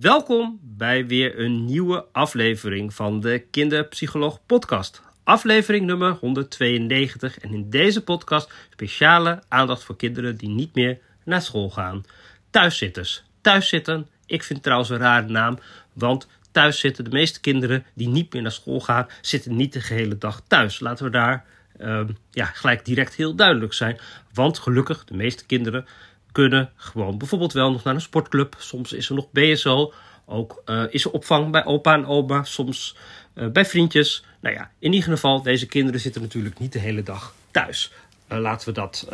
Welkom bij weer een nieuwe aflevering van de Kinderpsycholoog Podcast. Aflevering nummer 192. En in deze podcast speciale aandacht voor kinderen die niet meer naar school gaan. Thuiszitters. Thuiszitten, ik vind trouwens een rare naam, want thuis zitten de meeste kinderen die niet meer naar school gaan, zitten niet de gehele dag thuis. Laten we daar uh, ja, gelijk direct heel duidelijk zijn. Want gelukkig, de meeste kinderen kunnen gewoon bijvoorbeeld wel nog naar een sportclub. Soms is er nog BSO. Ook uh, is er opvang bij opa en oma. Soms uh, bij vriendjes. Nou ja, in ieder geval, deze kinderen zitten natuurlijk niet de hele dag thuis. Uh, laten we dat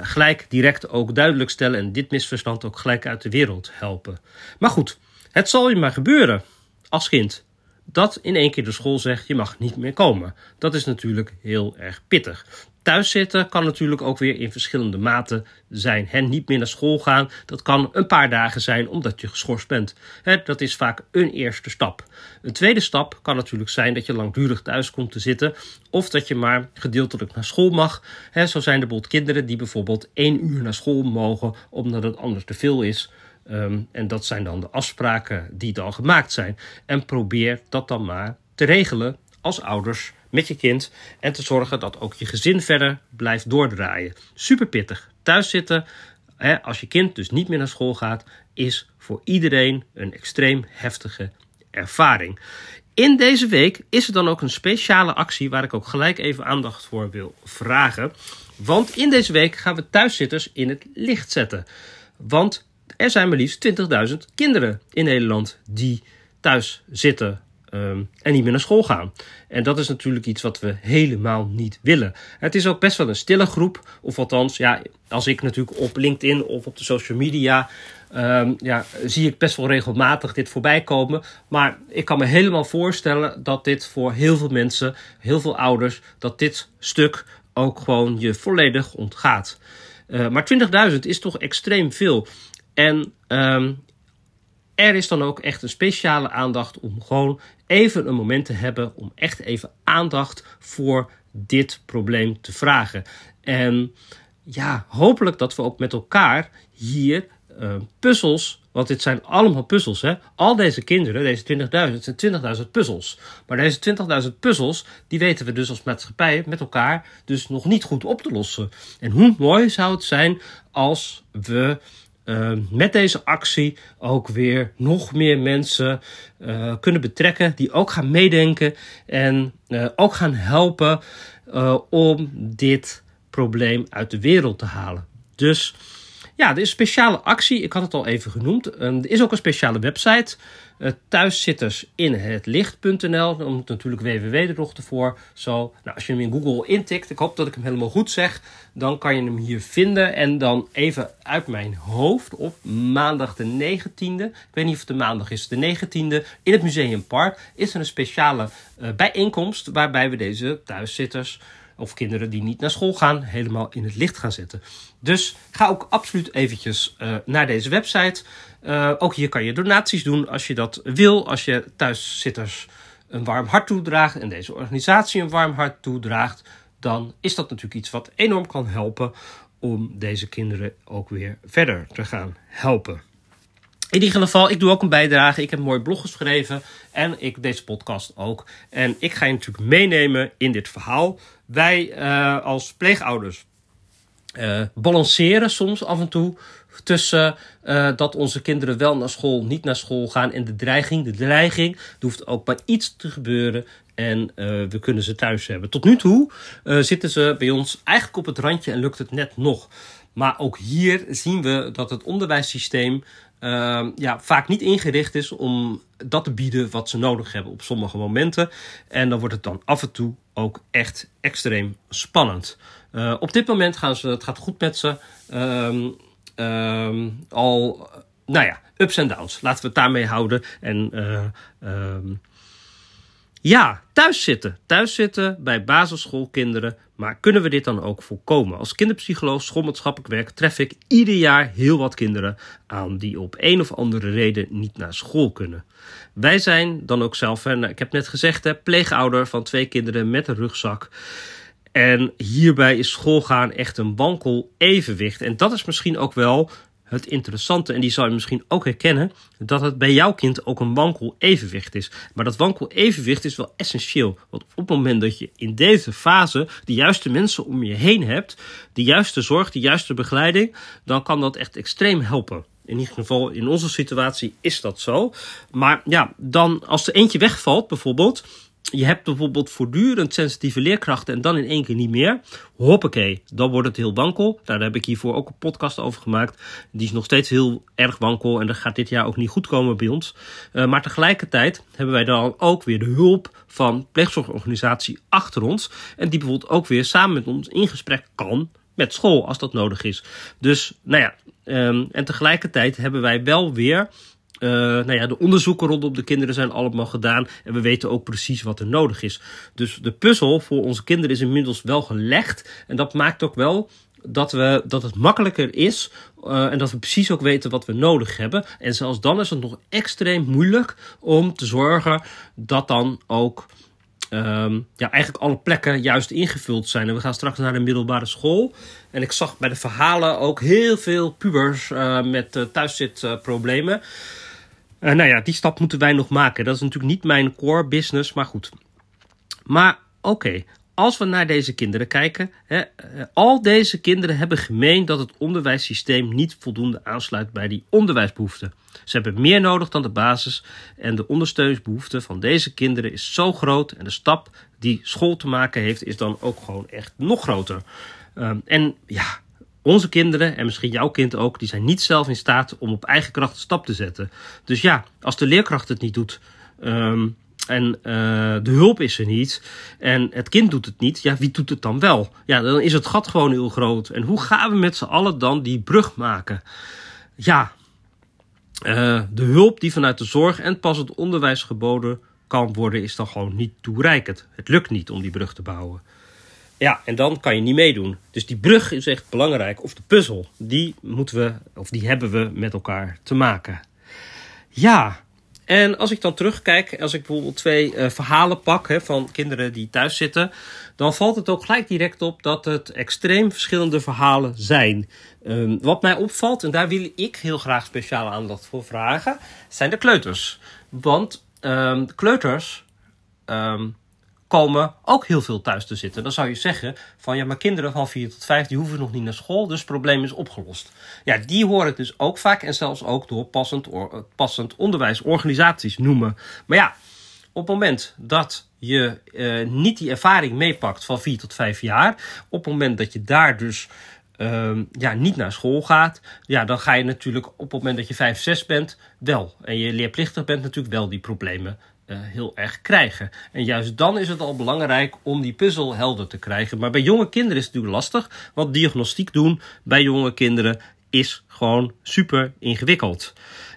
gelijk direct ook duidelijk stellen. En dit misverstand ook gelijk uit de wereld helpen. Maar goed, het zal je maar gebeuren als kind dat in één keer de school zegt: je mag niet meer komen. Dat is natuurlijk heel erg pittig. Thuiszitten kan natuurlijk ook weer in verschillende maten zijn. Hen niet meer naar school gaan, dat kan een paar dagen zijn omdat je geschorst bent. dat is vaak een eerste stap. Een tweede stap kan natuurlijk zijn dat je langdurig thuis komt te zitten. Of dat je maar gedeeltelijk naar school mag. zo zijn er bijvoorbeeld kinderen die bijvoorbeeld één uur naar school mogen omdat het anders te veel is. Um, en dat zijn dan de afspraken die dan gemaakt zijn. En probeer dat dan maar te regelen als ouders met je kind. En te zorgen dat ook je gezin verder blijft doordraaien. Super pittig. Thuis zitten, hè, als je kind dus niet meer naar school gaat, is voor iedereen een extreem heftige ervaring. In deze week is er dan ook een speciale actie waar ik ook gelijk even aandacht voor wil vragen. Want in deze week gaan we thuiszitters in het licht zetten. Want er zijn maar liefst 20.000 kinderen in Nederland die thuis zitten um, en niet meer naar school gaan. En dat is natuurlijk iets wat we helemaal niet willen. Het is ook best wel een stille groep, of althans, ja, als ik natuurlijk op LinkedIn of op de social media. Um, ja, zie ik best wel regelmatig dit voorbij komen. Maar ik kan me helemaal voorstellen dat dit voor heel veel mensen, heel veel ouders, dat dit stuk ook gewoon je volledig ontgaat. Uh, maar 20.000 is toch extreem veel. En um, er is dan ook echt een speciale aandacht om gewoon even een moment te hebben om echt even aandacht voor dit probleem te vragen. En ja, hopelijk dat we ook met elkaar hier uh, puzzels, want dit zijn allemaal puzzels, hè? Al deze kinderen, deze 20.000, zijn 20.000 puzzels. Maar deze 20.000 puzzels, die weten we dus als maatschappij met elkaar dus nog niet goed op te lossen. En hoe mooi zou het zijn als we uh, met deze actie ook weer nog meer mensen uh, kunnen betrekken die ook gaan meedenken en uh, ook gaan helpen om dit probleem uit de wereld te halen. Dus ja, er is een speciale actie. Ik had het al even genoemd. er is ook een speciale website. Uh, thuiszitters in het natuurlijk www er ervoor. Zo, nou, als je hem in Google intikt, ik hoop dat ik hem helemaal goed zeg, dan kan je hem hier vinden. En dan even uit mijn hoofd op maandag de 19e. Ik weet niet of het de maandag is, de 19e. In het Museumpark is er een speciale uh, bijeenkomst waarbij we deze thuiszitters of kinderen die niet naar school gaan, helemaal in het licht gaan zetten. Dus ga ook absoluut eventjes uh, naar deze website. Uh, ook hier kan je donaties doen als je dat wil. Als je thuiszitters een warm hart toedraagt en deze organisatie een warm hart toedraagt, dan is dat natuurlijk iets wat enorm kan helpen om deze kinderen ook weer verder te gaan helpen. In ieder geval, ik doe ook een bijdrage. Ik heb een mooi blog geschreven en ik deze podcast ook. En ik ga je natuurlijk meenemen in dit verhaal. Wij uh, als pleegouders uh, balanceren soms af en toe tussen uh, dat onze kinderen wel naar school, niet naar school gaan en de dreiging. De dreiging, er hoeft ook maar iets te gebeuren en we kunnen ze thuis hebben. Tot nu toe zitten ze bij ons eigenlijk op het randje en lukt het net nog. Maar ook hier zien we dat het onderwijssysteem uh, ja, vaak niet ingericht is om dat te bieden wat ze nodig hebben op sommige momenten. En dan wordt het dan af en toe ook echt extreem spannend. Uh, op dit moment gaan ze, het gaat goed met ze. Um, um, al, nou ja, ups en downs. Laten we het daarmee houden. En um, ja, thuis zitten. Thuis zitten bij basisschoolkinderen. Maar kunnen we dit dan ook voorkomen? Als kinderpsycholoog schoolmaatschappelijk werk tref ik ieder jaar heel wat kinderen aan die op een of andere reden niet naar school kunnen. Wij zijn dan ook zelf, en ik heb net gezegd, hè, pleegouder van twee kinderen met een rugzak. En hierbij is schoolgaan echt een wankel evenwicht. En dat is misschien ook wel het interessante, en die zou je misschien ook herkennen, dat het bij jouw kind ook een wankel evenwicht is. Maar dat wankel evenwicht is wel essentieel. Want op het moment dat je in deze fase de juiste mensen om je heen hebt, de juiste zorg, de juiste begeleiding, dan kan dat echt extreem helpen. In ieder geval in onze situatie is dat zo. Maar ja, dan als er eentje wegvalt, bijvoorbeeld, je hebt bijvoorbeeld voortdurend sensitieve leerkrachten en dan in één keer niet meer. Hoppakee, dan wordt het heel wankel. Daar heb ik hiervoor ook een podcast over gemaakt. Die is nog steeds heel erg wankel en dat gaat dit jaar ook niet goed komen bij ons. Uh, maar tegelijkertijd hebben wij dan ook weer de hulp van pleegzorgorganisatie achter ons. En die bijvoorbeeld ook weer samen met ons in gesprek kan met school als dat nodig is. Dus nou ja, um, en tegelijkertijd hebben wij wel weer uh, nou ja, de onderzoeken rondom de kinderen zijn allemaal gedaan. En we weten ook precies wat er nodig is. Dus de puzzel voor onze kinderen is inmiddels wel gelegd. En dat maakt ook wel dat, we, dat het makkelijker is. Uh, en dat we precies ook weten wat we nodig hebben. En zelfs dan is het nog extreem moeilijk om te zorgen dat dan ook. Um, ja, eigenlijk alle plekken juist ingevuld zijn. En we gaan straks naar de middelbare school. En ik zag bij de verhalen ook heel veel pubers uh, met thuiszitproblemen. Uh, nou ja, die stap moeten wij nog maken. Dat is natuurlijk niet mijn core business, maar goed. Maar oké, als we naar deze kinderen kijken, hè, eh, al deze kinderen hebben gemeen dat het onderwijssysteem niet voldoende aansluit bij die onderwijsbehoeften. Ze hebben meer nodig dan de basis en de ondersteuningsbehoefte van deze kinderen is zo groot en de stap die school te maken heeft is dan ook gewoon echt nog groter. Um, en ja, onze kinderen, en misschien jouw kind ook, die zijn niet zelf in staat om op eigen kracht een stap te zetten. Dus ja, als de leerkracht het niet doet. Um, en uh, de hulp is er niet. En het kind doet het niet. Ja, wie doet het dan wel? Ja, dan is het gat gewoon heel groot. En hoe gaan we met z'n allen dan die brug maken? Ja, uh, de hulp die vanuit de zorg en pas het onderwijs geboden kan worden, is dan gewoon niet toereikend. Het lukt niet om die brug te bouwen. Ja, en dan kan je niet meedoen. Dus die brug is echt belangrijk. Of de puzzel, die moeten we, of die hebben we met elkaar te maken. Ja, en als ik dan terugkijk, als ik bijvoorbeeld twee uh, verhalen pak hè, van kinderen die thuis zitten, dan valt het ook gelijk direct op dat het extreem verschillende verhalen zijn. Um, wat mij opvalt, en daar wil ik heel graag speciale aandacht voor vragen, zijn de kleuters. Want de kleuters um, komen ook heel veel thuis te zitten. Dan zou je zeggen van ja, maar kinderen van 4 tot 5 die hoeven nog niet naar school, dus het probleem is opgelost. Ja, die hoor ik dus ook vaak en zelfs ook door passend, passend onderwijsorganisaties noemen. Maar ja, op het moment dat je uh, niet die ervaring meepakt van 4 tot 5 jaar, op het moment dat je daar dus uh, ja, niet naar school gaat, ja, dan ga je natuurlijk op het moment dat je 5, 6 bent wel. En je leerplichtig bent natuurlijk wel die problemen uh, heel erg krijgen. En juist dan is het al belangrijk om die puzzel helder te krijgen. Maar bij jonge kinderen is het natuurlijk lastig, want diagnostiek doen bij jonge kinderen is gewoon super ingewikkeld.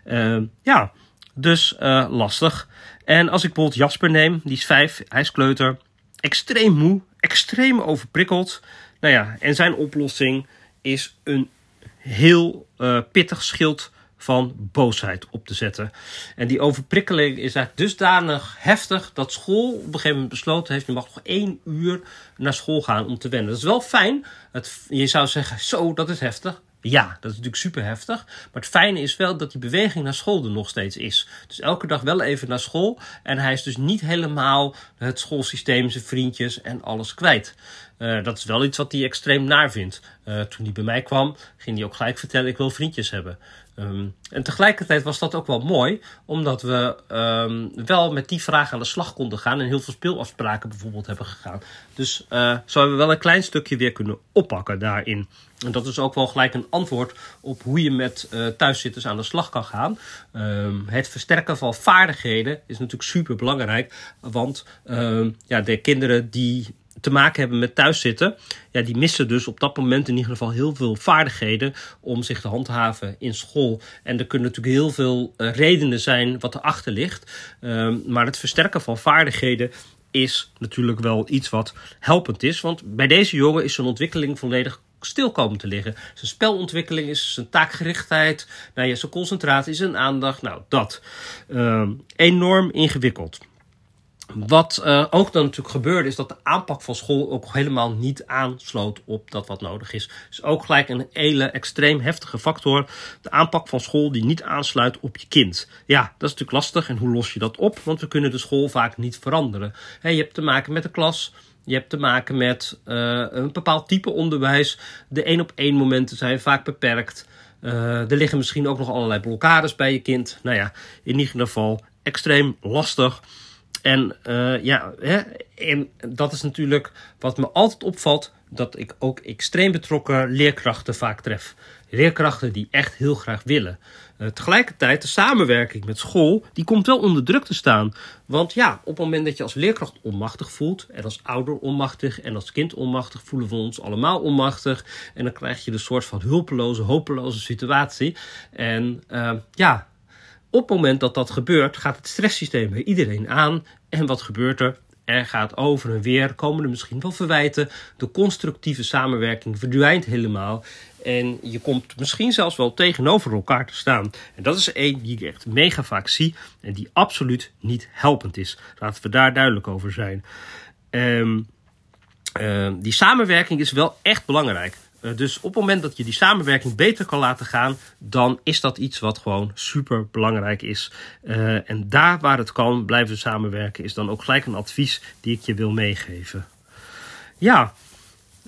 Uh, ja, dus uh, lastig. En als ik bijvoorbeeld Jasper neem, die is vijf, hij is kleuter, extreem moe, extreem overprikkeld. Nou ja, en zijn oplossing is een heel pittig schild van boosheid op te zetten. En die overprikkeling is eigenlijk dusdanig heftig dat school op een gegeven moment besloten heeft: je mag nog één uur naar school gaan om te wennen. Dat is wel fijn. Het, je zou zeggen: zo, dat is heftig. Ja, dat is natuurlijk super heftig. Maar het fijne is wel dat die beweging naar school er nog steeds is. Dus elke dag wel even naar school. En hij is dus niet helemaal het schoolsysteem, zijn vriendjes en alles kwijt. Uh, dat is wel iets wat hij extreem naar vindt. Uh, toen hij bij mij kwam, ging hij ook gelijk vertellen: ik wil vriendjes hebben. Um, en tegelijkertijd was dat ook wel mooi, omdat we um, wel met die vraag aan de slag konden gaan en heel veel speelafspraken bijvoorbeeld hebben gegaan. Dus uh, zo hebben we wel een klein stukje weer kunnen oppakken daarin. En dat is ook wel gelijk een antwoord op hoe je met thuiszitters aan de slag kan gaan. Um, het versterken van vaardigheden is natuurlijk super belangrijk, want ja, de kinderen die te maken hebben met thuiszitten, ja, die missen dus op dat moment in ieder geval heel veel vaardigheden om zich te handhaven in school. En er kunnen natuurlijk heel veel uh, redenen zijn wat erachter ligt. Uh, maar het versterken van vaardigheden is natuurlijk wel iets wat helpend is. Want bij deze jongen is zijn ontwikkeling volledig stil komen te liggen. Zijn spelontwikkeling is zijn taakgerichtheid, nou ja, zijn concentratie, zijn aandacht. Nou, dat. Uh, enorm ingewikkeld. Wat uh, ook dan natuurlijk gebeurde, is dat de aanpak van school ook helemaal niet aansloot op dat wat nodig is. Dus ook gelijk een hele extreem heftige factor. De aanpak van school die niet aansluit op je kind. Ja, dat is natuurlijk lastig. En hoe los je dat op? Want we kunnen de school vaak niet veranderen. je hebt te maken met de klas. Je hebt te maken met uh, een bepaald type onderwijs. De één op één momenten zijn vaak beperkt. Uh, er liggen misschien ook nog allerlei blokkades bij je kind. Nou ja, in ieder geval extreem lastig. En uh, ja, hè, en dat is natuurlijk wat me altijd opvalt, dat ik ook extreem betrokken leerkrachten vaak tref. Leerkrachten die echt heel graag willen. Uh, tegelijkertijd, de samenwerking met school, die komt wel onder druk te staan. Want ja, op het moment dat je als leerkracht onmachtig voelt, en als ouder onmachtig, en als kind onmachtig, voelen we ons allemaal onmachtig. En dan krijg je de soort van hulpeloze, hopeloze situatie. En uh, ja, op het moment dat dat gebeurt, gaat het stresssysteem bij iedereen aan. En wat gebeurt er? Er gaat over en weer, komen er misschien wel verwijten. De constructieve samenwerking verdwijnt helemaal. En je komt misschien zelfs wel tegenover elkaar te staan. En dat is één die ik echt mega vaak zie. En die absoluut niet helpend is. Laten we daar duidelijk over zijn. Um, die samenwerking is wel echt belangrijk. Eh, dus op het moment dat je die samenwerking beter kan laten gaan, dan is dat iets wat gewoon super belangrijk is. Uh, en daar waar het kan, blijven we samenwerken, is dan ook gelijk een advies die ik je wil meegeven. Ja,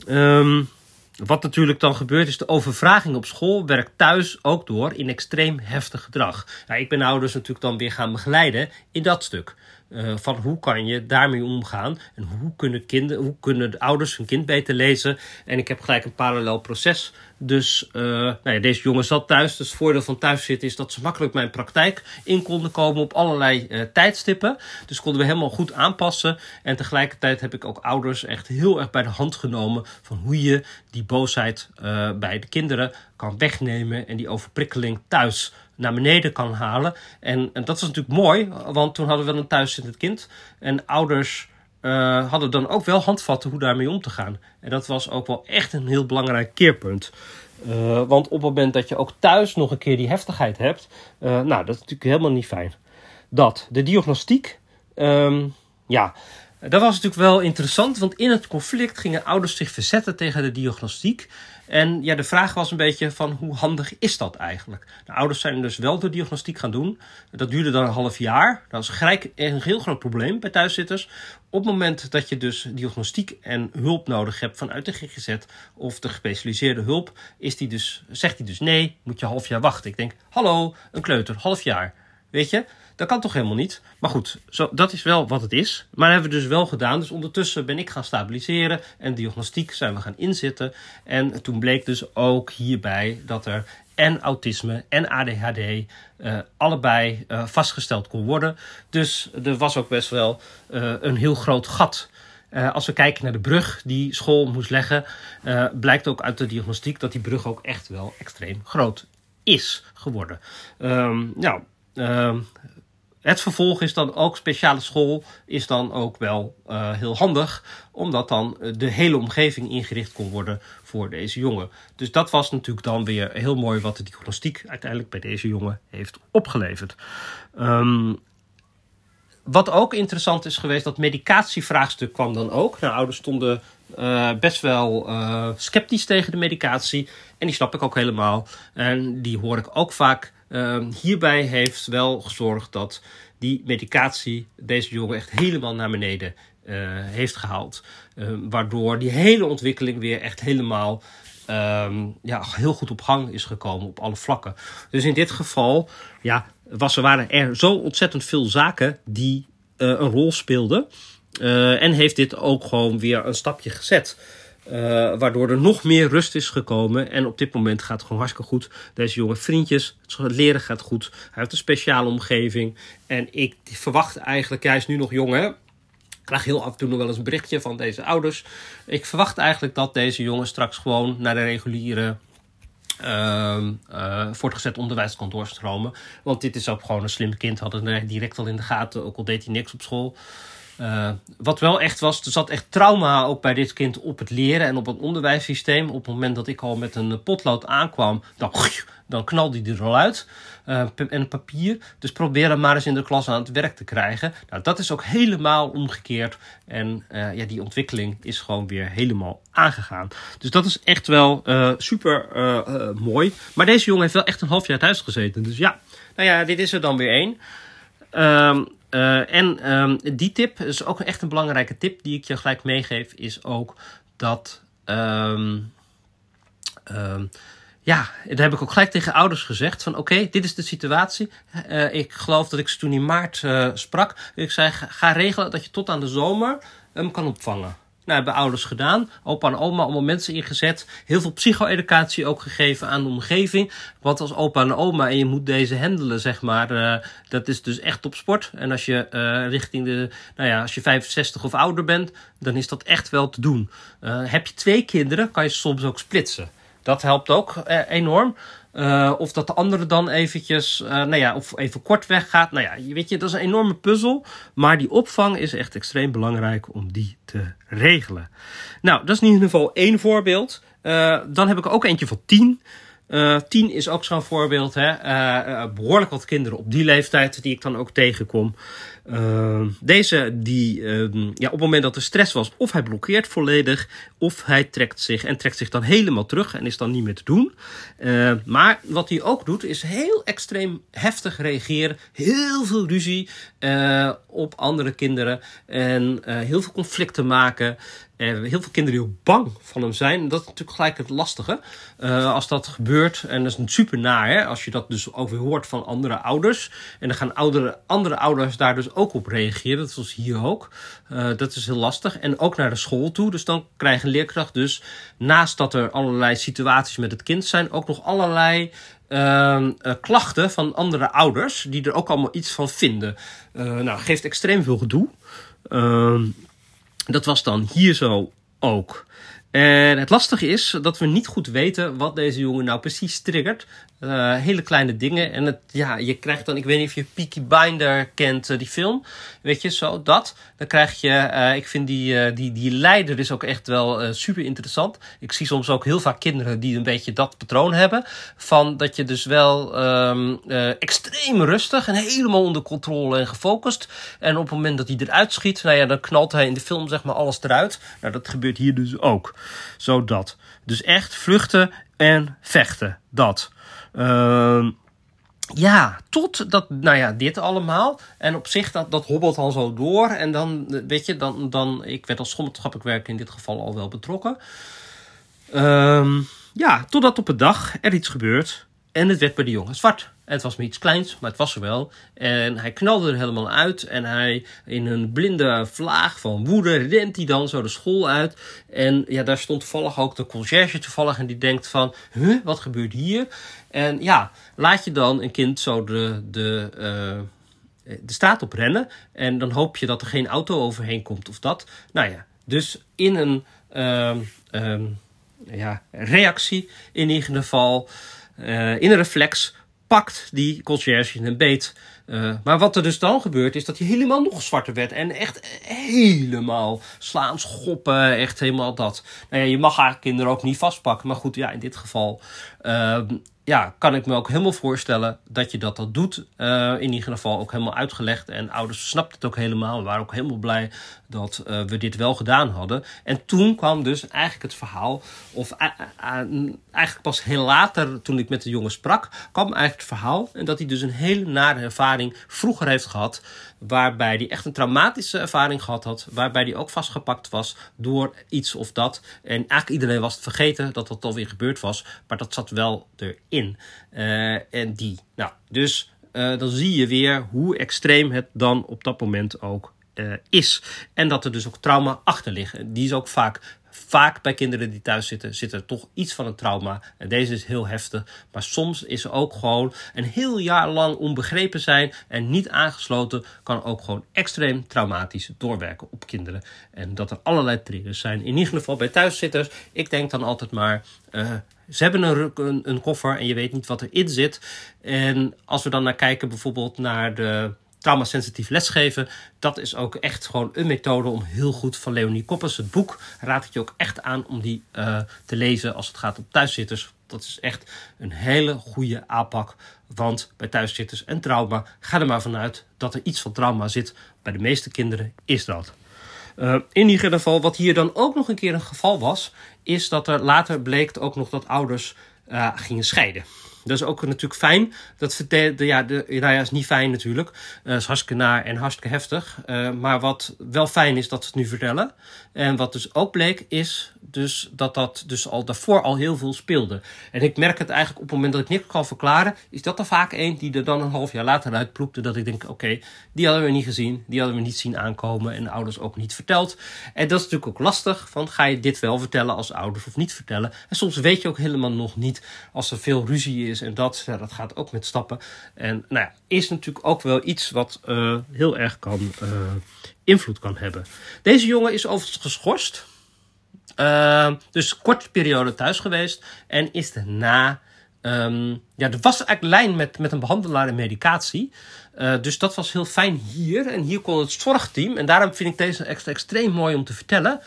um, wat natuurlijk dan gebeurt is de overvraging op school werkt thuis ook door in extreem heftig gedrag. Ja, ik ben ouders natuurlijk dan weer gaan begeleiden in dat stuk. Uh, van hoe kan je daarmee omgaan en hoe kunnen, kinderen, hoe kunnen de ouders hun kind beter lezen. En ik heb gelijk een parallel proces. Dus uh, nou ja, deze jongen zat thuis. Dus het voordeel van thuis zitten is dat ze makkelijk mijn praktijk in konden komen op allerlei uh, tijdstippen. Dus konden we helemaal goed aanpassen. En tegelijkertijd heb ik ook ouders echt heel erg bij de hand genomen van hoe je die boosheid bij de kinderen kan wegnemen en die overprikkeling thuis naar beneden kan halen. En, en dat was natuurlijk mooi, want toen hadden we een thuiszittend kind. En ouders uh, hadden dan ook wel handvatten hoe daarmee om te gaan. En dat was ook wel echt een heel belangrijk keerpunt. Uh, want op het moment dat je ook thuis nog een keer die heftigheid hebt, uh, nou, dat is natuurlijk helemaal niet fijn. Dat, de diagnostiek, um, ja, dat was natuurlijk wel interessant, want in het conflict gingen ouders zich verzetten tegen de diagnostiek. En ja, de vraag was een beetje van hoe handig is dat eigenlijk? De ouders zijn dus wel de diagnostiek gaan doen. Dat duurde dan een half jaar. Dat is gelijk een heel groot probleem bij thuiszitters. Op het moment dat je dus diagnostiek en hulp nodig hebt vanuit de GGZ of de gespecialiseerde hulp, is die dus, zegt hij dus nee, moet je een half jaar wachten. Ik denk, hallo, een kleuter, half jaar. Weet je, dat kan toch helemaal niet? Maar goed, zo, dat is wel wat het is. Maar dat hebben we dus wel gedaan. Dus ondertussen ben ik gaan stabiliseren en diagnostiek zijn we gaan inzetten. En toen bleek dus ook hierbij dat er en autisme en ADHD uh, allebei uh, vastgesteld kon worden. Dus er was ook best wel uh, een heel groot gat. als we kijken naar de brug die school moest leggen, blijkt ook uit de diagnostiek dat die brug ook echt wel extreem groot is geworden. Um, nou, uh, het vervolg is dan ook speciale school, is dan ook wel uh, heel handig, omdat dan de hele omgeving ingericht kon worden voor deze jongen. Dus dat was natuurlijk dan weer heel mooi wat de diagnostiek uiteindelijk bij deze jongen heeft opgeleverd. Um, wat ook interessant is geweest, dat medicatievraagstuk kwam dan ook. Nou, ouders stonden uh, best wel sceptisch tegen de medicatie. En die snap ik ook helemaal. En die hoor ik ook vaak Uh, hierbij heeft wel gezorgd dat die medicatie deze jongen echt helemaal naar beneden uh, heeft gehaald. Uh, waardoor die hele ontwikkeling weer echt helemaal um, ja, heel goed op gang is gekomen op alle vlakken. Dus in dit geval ja, was, er waren er zo ontzettend veel zaken die uh, een rol speelden. en heeft dit ook gewoon weer een stapje gezet. Uh, waardoor er nog meer rust is gekomen. En op dit moment gaat het gewoon hartstikke goed. Deze jonge vriendjes, het leren gaat goed. Hij heeft een speciale omgeving. En ik verwacht eigenlijk, hij is nu nog jong hè. Ik krijg heel af en toe nog wel eens een berichtje van deze ouders. Ik verwacht eigenlijk dat deze jongen straks gewoon naar de reguliere uh, uh, voortgezet onderwijs kan doorstromen. Want dit is ook gewoon een slim kind. Hadden het direct al in de gaten, ook al deed hij niks op school. Uh, wat wel echt was, er zat echt trauma ook bij dit kind op het leren en op het onderwijssysteem. Op het moment dat ik al met een potlood aankwam, dan, dan knalde hij er al uit. Uh, en papier. Dus probeer hem maar eens in de klas aan het werk te krijgen. Nou, dat is ook helemaal omgekeerd. En uh, ja, die ontwikkeling is gewoon weer helemaal aangegaan. Dus dat is echt wel super mooi. Maar deze jongen heeft wel echt een half jaar thuis gezeten. Dus ja, nou ja, dit is er dan weer één. Um, uh, en um, die tip is ook echt een belangrijke tip die ik je gelijk meegeef, is ook dat. Um, ja, daar heb ik ook gelijk tegen ouders gezegd: van oké, dit is de situatie. Uh, ik geloof dat ik ze toen in maart uh, sprak. Ik zei: ga regelen dat je tot aan de zomer hem kan opvangen. Nou, hebben ouders gedaan. Opa en oma allemaal mensen ingezet. Heel veel psycho-educatie ook gegeven aan de omgeving. Want als opa en oma en je moet deze handelen, zeg maar. Uh, dat is dus echt op sport. En als je uh, richting de, nou ja, als je 65 of ouder bent, dan is dat echt wel te doen. Uh, heb je twee kinderen, kan je soms ook splitsen. Dat helpt ook enorm. Uh, of dat de andere dan eventjes, uh, nou ja, of even kort weggaat. Nou ja, weet je, dat is een enorme puzzel. Maar die opvang is echt extreem belangrijk om die te regelen. Nou, dat is in ieder geval één voorbeeld. Uh, dan heb ik ook eentje van tien. Uh, tien is ook zo'n voorbeeld. Hè? Uh, behoorlijk wat kinderen op die leeftijd die ik dan ook tegenkom. Uh, deze die uh, ja, op het moment dat er stress was, of hij blokkeert volledig, of hij trekt zich en trekt zich dan helemaal terug en is dan niet meer te doen. Uh, maar wat hij ook doet, is heel extreem heftig reageren, heel veel ruzie op andere kinderen en heel veel conflicten maken. En heel veel kinderen die ook bang van hem zijn. Dat is natuurlijk gelijk het lastige. Uh, als dat gebeurt, en dat is super naar, hè, als je dat dus over hoort van andere ouders. En dan gaan andere ouders daar dus ook op reageren. Dat was hier ook. Uh, dat is heel lastig. En ook naar de school toe. Dus dan krijgt een leerkracht dus, naast dat er allerlei situaties met het kind zijn, ook nog allerlei uh, klachten van andere ouders. Die er ook allemaal iets van vinden. nou, geeft extreem veel gedoe. Ehm, dat was dan hier zo ook. En het lastige is dat we niet goed weten wat deze jongen nou precies triggert. Uh, hele kleine dingen. En het, ja, je krijgt dan, ik weet niet of je Peaky Binder kent, uh, die film. Weet je, zo dat. Dan krijg je, uh, ik vind die, die, die leider is ook echt wel super interessant. Ik zie soms ook heel vaak kinderen die een beetje dat patroon hebben. Van dat je dus wel um, extreem rustig en helemaal onder controle en gefocust. En op het moment dat hij eruit schiet, nou ja, dan knalt hij in de film zeg maar alles eruit. Nou, dat gebeurt hier dus ook. Zo dat. Dus echt vluchten en vechten. Dat. Uh, ja, tot dat, nou ja, dit allemaal. En op zich, dat, dat hobbelt al zo door. En dan, weet je, dan, dan ik werd als schommeltchappelijk werker in dit geval al wel betrokken. Uh, ja, totdat op een dag er iets gebeurt. En het werd bij de jongen zwart. Het was me iets kleins, maar het was er wel. En hij knalde er helemaal uit. En hij, in een blinde vlaag van woede, rent hij dan zo de school uit. En ja, daar stond toevallig ook de conciërge toevallig. En die denkt van, huh, wat gebeurt hier? En ja, laat je dan een kind zo de, de, uh, de straat op rennen. En dan hoop je dat er geen auto overheen komt of dat. Nou ja, dus in een uh, uh, ja, reactie in ieder geval, uh, in een reflex pakt die conciërge een beet. Uh, maar wat er dus dan gebeurt, is dat hij helemaal nog zwarter werd. En echt helemaal slaan, schoppen, echt helemaal dat. Nou ja, je mag haar kinderen ook niet vastpakken. Maar goed, ja, in dit geval uh, ja, kan ik me ook helemaal voorstellen dat je dat dat doet. Uh, in ieder geval ook helemaal uitgelegd. En ouders snapten het ook helemaal. We waren ook helemaal blij dat uh, we dit wel gedaan hadden. En toen kwam dus eigenlijk het verhaal, of eigenlijk pas heel later toen ik met de jongen sprak, kwam eigenlijk het verhaal. En dat hij dus een hele nare ervaring vroeger heeft gehad. Waarbij hij echt een traumatische ervaring gehad had. Waarbij hij ook vastgepakt was door iets of dat. En eigenlijk iedereen was het vergeten dat dat alweer gebeurd was. Maar dat zat wel erin. Uh, en die. Nou, dus uh, dan zie je weer hoe extreem het dan op dat moment ook uh, is. En dat er dus ook trauma achter liggen. Die is ook vaak vaak bij kinderen die thuis zitten, zit er toch iets van een trauma. En deze is heel heftig. Maar soms is er ook gewoon een heel jaar lang onbegrepen zijn en niet aangesloten, kan ook gewoon extreem traumatisch doorwerken op kinderen. En dat er allerlei triggers zijn. In ieder geval bij thuiszitters, ik denk dan altijd maar. Ze hebben een, een, koffer en je weet niet wat erin zit. En als we dan naar kijken, bijvoorbeeld naar de traumasensitief lesgeven. Dat is ook echt gewoon een methode om heel goed van Leonie Koppers. Het boek raad ik je ook echt aan om die uh, te lezen als het gaat om thuiszitters. Dat is echt een hele goede aanpak. Want bij thuiszitters en trauma, ga er maar vanuit dat er iets van trauma zit. Bij de meeste kinderen is dat. Uh, in ieder geval, wat hier dan ook nog een keer een geval was, is dat er later bleek ook nog dat ouders uh, gingen scheiden. Dat is ook natuurlijk fijn. Dat vertelde, ja, de, nou is niet fijn natuurlijk. Uh, is hartstikke naar en hartstikke heftig. Maar wat wel fijn is dat ze het nu vertellen. En wat dus ook bleek is dus dat dat dus al daarvoor al heel veel speelde. En ik merk het eigenlijk op het moment dat ik niks kan verklaren, is dat er vaak één die er dan een half jaar later uitploepte. Dat ik denk, oké, die hadden we niet gezien, die hadden we niet zien aankomen en de ouders ook niet verteld. En dat is natuurlijk ook lastig, van ga je dit wel vertellen als ouders of niet vertellen. En soms weet je ook helemaal nog niet als er veel ruzie is en dat, dat gaat ook met stappen. En nou ja, is natuurlijk ook wel iets wat uh, heel erg kan uh, invloed kan hebben. Deze jongen is overigens geschorst. Uh, dus korte periode thuis geweest. En is daarna. Um, ja, er was eigenlijk lijn met, met een behandelaar en medicatie. Uh, dus dat was heel fijn hier. En hier kon het zorgteam, en daarom vind ik deze extra extreem mooi om te vertellen.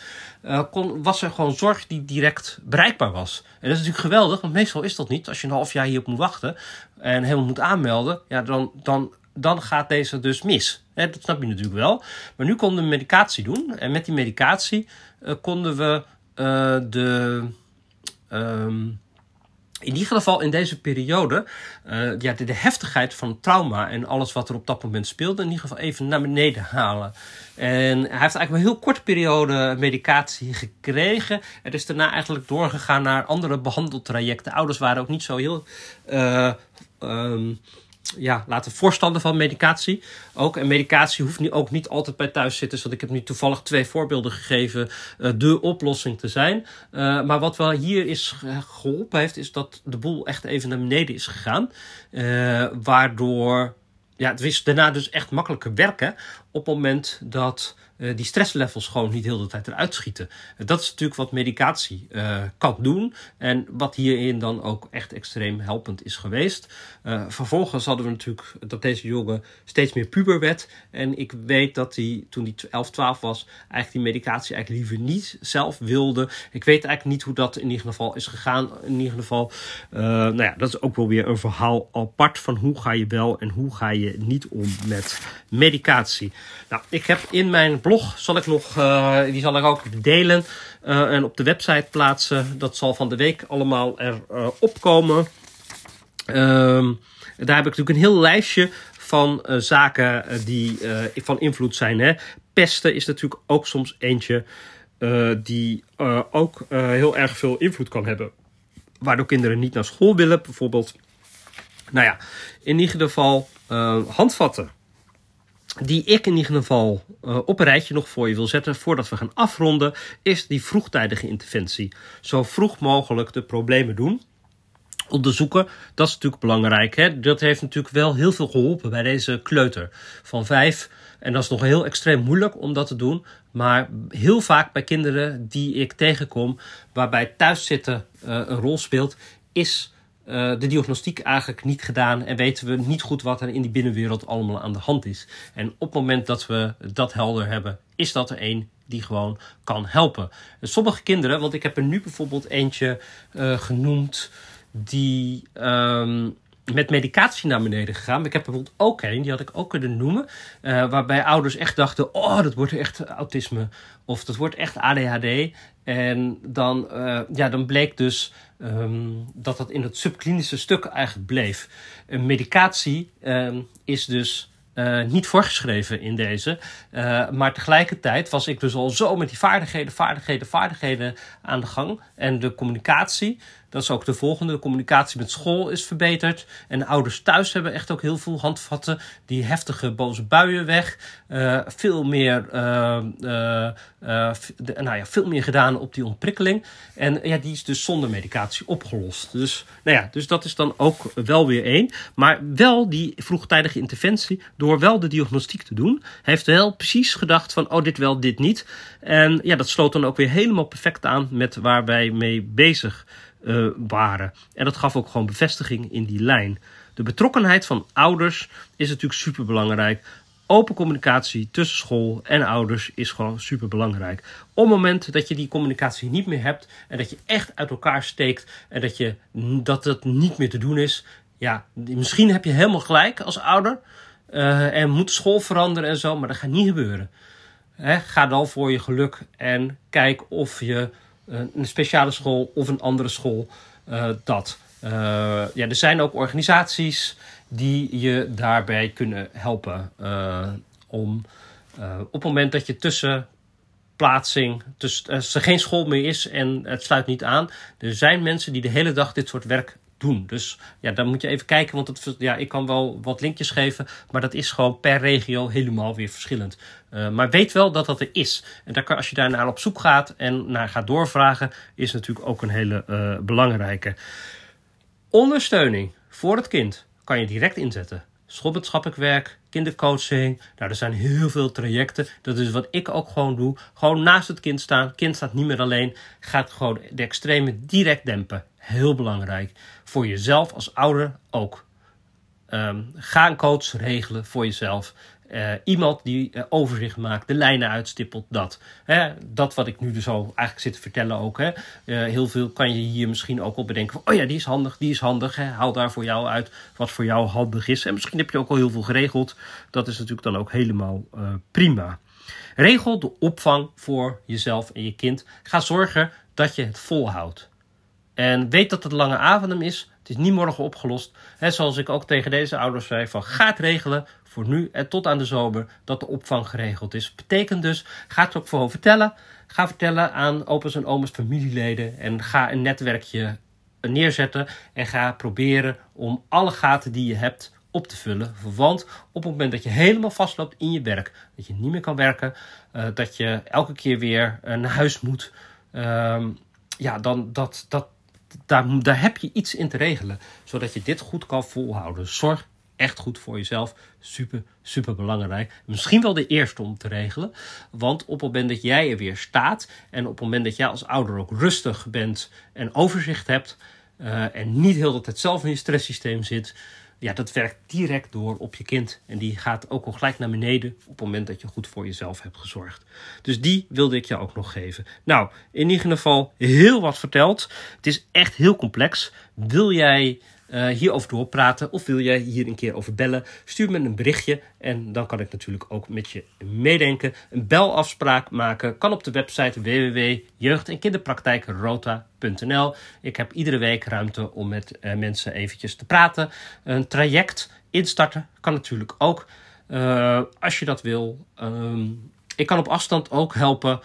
Uh, kon, was er gewoon zorg die direct bereikbaar was. En dat is natuurlijk geweldig, want meestal is dat niet. Als je een half jaar hierop moet wachten en helemaal moet aanmelden, ja, dan, dan, dan gaat deze dus mis. Dat snap je natuurlijk wel. Maar nu konden we medicatie doen. En met die medicatie uh, konden we uh, de. Um, in ieder geval in deze periode, uh, ja, de, de, heftigheid van het trauma en alles wat er op dat moment speelde, in ieder geval even naar beneden halen. En hij heeft eigenlijk een heel korte periode medicatie gekregen. En is daarna eigenlijk doorgegaan naar andere behandeltrajecten. Ouders waren ook niet zo heel. Um, ja, laten voorstander van medicatie. Ook. En medicatie hoeft nu ook niet altijd bij thuiszitters. Want ik heb nu toevallig twee voorbeelden gegeven. Uh, de oplossing te zijn. Uh, maar wat wel hier is geholpen heeft. Is dat de boel echt even naar beneden is gegaan. Uh, waardoor. Ja, het is daarna dus echt makkelijker werken. Op het moment dat uh, die stresslevels gewoon niet heel de tijd eruit schieten. Uh, dat is natuurlijk wat medicatie uh, kan doen. En wat hierin dan ook echt extreem helpend is geweest. vervolgens hadden we natuurlijk dat deze jongen steeds meer puber werd. En ik weet dat hij toen hij 11, 12 was, eigenlijk die medicatie eigenlijk liever niet zelf wilde. Ik weet eigenlijk niet hoe dat in ieder geval is gegaan. In ieder geval, nou ja, dat is ook wel weer een verhaal apart van hoe ga je wel en hoe ga je niet om met medicatie. Nou, ik heb in mijn blog zal ik nog, uh, die zal ik ook delen uh, en op de website plaatsen. Dat zal van de week allemaal erop uh, komen. Ehm, daar heb ik natuurlijk een heel lijstje van zaken die van invloed zijn. Hè. Pesten is natuurlijk ook soms eentje die ook heel erg veel invloed kan hebben. Waardoor kinderen niet naar school willen, bijvoorbeeld. Nou ja, in ieder geval handvatten die ik in ieder geval uh, op een rijtje nog voor je wil zetten voordat we gaan afronden, is die vroegtijdige interventie. Zo vroeg mogelijk de problemen doen. Onderzoeken, dat is natuurlijk belangrijk. Hè? Dat heeft natuurlijk wel heel veel geholpen bij deze kleuter van vijf. En dat is nog heel extreem moeilijk om dat te doen. Maar heel vaak bij kinderen die ik tegenkom, waarbij thuiszitten uh, een rol speelt, is de diagnostiek eigenlijk niet gedaan en weten we niet goed wat er in die binnenwereld allemaal aan de hand is. En op het moment dat we dat helder hebben, is dat er één die gewoon kan helpen. En sommige kinderen, want ik heb er nu bijvoorbeeld eentje uh, genoemd die um, met medicatie naar beneden gegaan. Ik heb bijvoorbeeld ook een, die had ik ook kunnen noemen. Uh, waarbij ouders echt dachten: oh, dat wordt echt autisme. Of dat wordt echt ADHD. En dan, ja, dan bleek dus um, dat dat in het subklinische stuk eigenlijk bleef. Een medicatie um, is dus uh, niet voorgeschreven in deze. Uh, maar tegelijkertijd was ik dus al zo met die vaardigheden, vaardigheden, vaardigheden aan de gang. En de communicatie, dat is ook de volgende. De communicatie met school is verbeterd. En ouders thuis hebben echt ook heel veel handvatten. Die heftige boze buien weg. Uh, veel meer, uh, de, nou ja, veel meer gedaan op die ontprikkeling. En ja, die is dus zonder medicatie opgelost. Dus, nou ja, dus dat is dan ook wel weer één. Maar wel die vroegtijdige interventie, door wel de diagnostiek te doen, heeft wel precies gedacht van, oh, dit wel, dit niet. En ja, dat sloot dan ook weer helemaal perfect aan met waar wij mee bezig uh, waren. En dat gaf ook gewoon bevestiging in die lijn. De betrokkenheid van ouders is natuurlijk super belangrijk. open communicatie tussen school en ouders is gewoon super belangrijk. Op het moment dat je die communicatie niet meer hebt en dat je echt uit elkaar steekt en dat, je, dat het niet meer te doen is, ja, misschien heb je helemaal gelijk als ouder uh, en moet school veranderen en zo, maar dat gaat niet gebeuren. ga dan voor je geluk en kijk of je een speciale school of een andere school uh, dat. ja, er zijn ook organisaties die je daarbij kunnen helpen. om op het moment dat je tussen plaatsing, dus als er geen school meer is en het sluit niet aan. Er zijn mensen die de hele dag dit soort werk Dus ja, dan moet je even kijken, want het, ja, ik kan wel wat linkjes geven, maar dat is gewoon per regio helemaal weer verschillend. Uh, maar weet wel dat dat er is. En daar kan, als je daar naar op zoek gaat en naar gaat doorvragen, is natuurlijk ook een hele uh, belangrijke. Ondersteuning voor het kind kan je direct inzetten. Schoolwetenschappelijk werk, kindercoaching. Nou, er zijn heel veel trajecten. Dat is wat ik ook gewoon doe. Gewoon naast het kind staan. kind staat niet meer alleen. Gaat gewoon de extreme direct dempen. Heel belangrijk. Voor jezelf als ouder ook. Um, ga een coach regelen voor jezelf. Uh, iemand die uh, overzicht maakt, de lijnen uitstippelt, dat. Hè, dat wat ik nu dus al eigenlijk zit te vertellen ook. Hè. Uh, heel veel kan je hier misschien ook op bedenken oh ja, die is handig, die is handig. Hè. Haal daar voor jou uit wat voor jou handig is. En misschien heb je ook al heel veel geregeld. Dat is natuurlijk dan ook helemaal prima. Regel de opvang voor jezelf en je kind. Ga zorgen dat je het volhoudt. En weet dat het lange adem is. Het is niet morgen opgelost. He, zoals ik ook tegen deze ouders zei: van ga het regelen voor nu en tot aan de zomer dat de opvang geregeld is. Betekent dus, ga het ook voor vertellen. Ga vertellen aan opa's en oma's familieleden. En ga een netwerkje neerzetten. En ga proberen om alle gaten die je hebt op te vullen. Want op het moment dat je helemaal vastloopt in je werk, dat je niet meer kan werken, uh, dat je elke keer weer naar huis moet, uh, ja, dan dat, dat, daar, daar heb je iets in te regelen, zodat je dit goed kan volhouden. Zorg echt goed voor jezelf. Super, super belangrijk. Misschien wel de eerste om te regelen. Want op het moment dat jij er weer staat en op het moment dat jij als ouder ook rustig bent en overzicht hebt uh, en niet heel de tijd zelf in je stresssysteem zit, ja, dat werkt direct door op je kind. En die gaat ook al gelijk naar beneden op het moment dat je goed voor jezelf hebt gezorgd. Dus die wilde ik je ook nog geven. Nou, in ieder geval heel wat verteld. Het is echt heel complex. Wil jij uh, hierover doorpraten of wil jij hier een keer over bellen, stuur me een berichtje en dan kan ik natuurlijk ook met je meedenken. Een belafspraak maken kan op de website www.jeugd- en kinderpraktijkrota.nl. Ik heb iedere week ruimte om met uh, mensen eventjes te praten. Een traject instarten kan natuurlijk ook. Uh, als je dat wil. Um, ik kan op afstand ook helpen.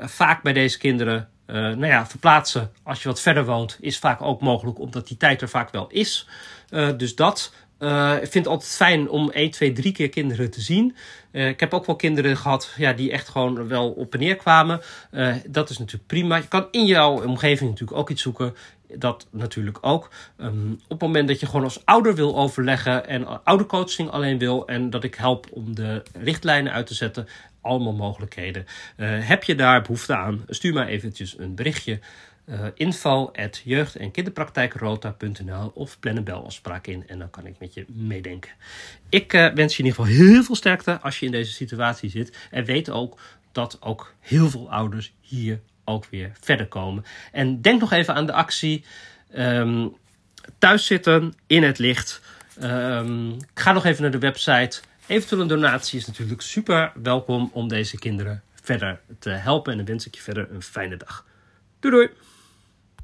vaak bij deze kinderen uh, nou ja, verplaatsen als je wat verder woont is vaak ook mogelijk, omdat die tijd er vaak wel is. Uh, dus dat. Uh, ik vind het altijd fijn om 1, 2, 3 keer kinderen te zien. ik heb ook wel kinderen gehad ja, die echt gewoon wel op en neer kwamen. dat is natuurlijk prima. Je kan in jouw omgeving natuurlijk ook iets zoeken. Dat natuurlijk ook. Um, op het moment dat je gewoon als ouder wil overleggen en oudercoaching alleen wil en dat ik help om de richtlijnen uit te zetten, allemaal mogelijkheden. Uh, heb je daar behoefte aan? Stuur mij eventjes een berichtje. Uh, info at jeugd- en kinderpraktijkrota.nl of plan een belafspraak in en dan kan ik met je meedenken. Ik uh, wens je in ieder geval heel veel sterkte als je in deze situatie zit. En weet ook dat ook heel veel ouders hier ook weer verder komen. En denk nog even aan de actie um, thuis zitten in het licht. Um, ga nog even naar de website Eventueel een donatie is natuurlijk super welkom om deze kinderen verder te helpen. En dan wens ik je verder een fijne dag. Doei doei!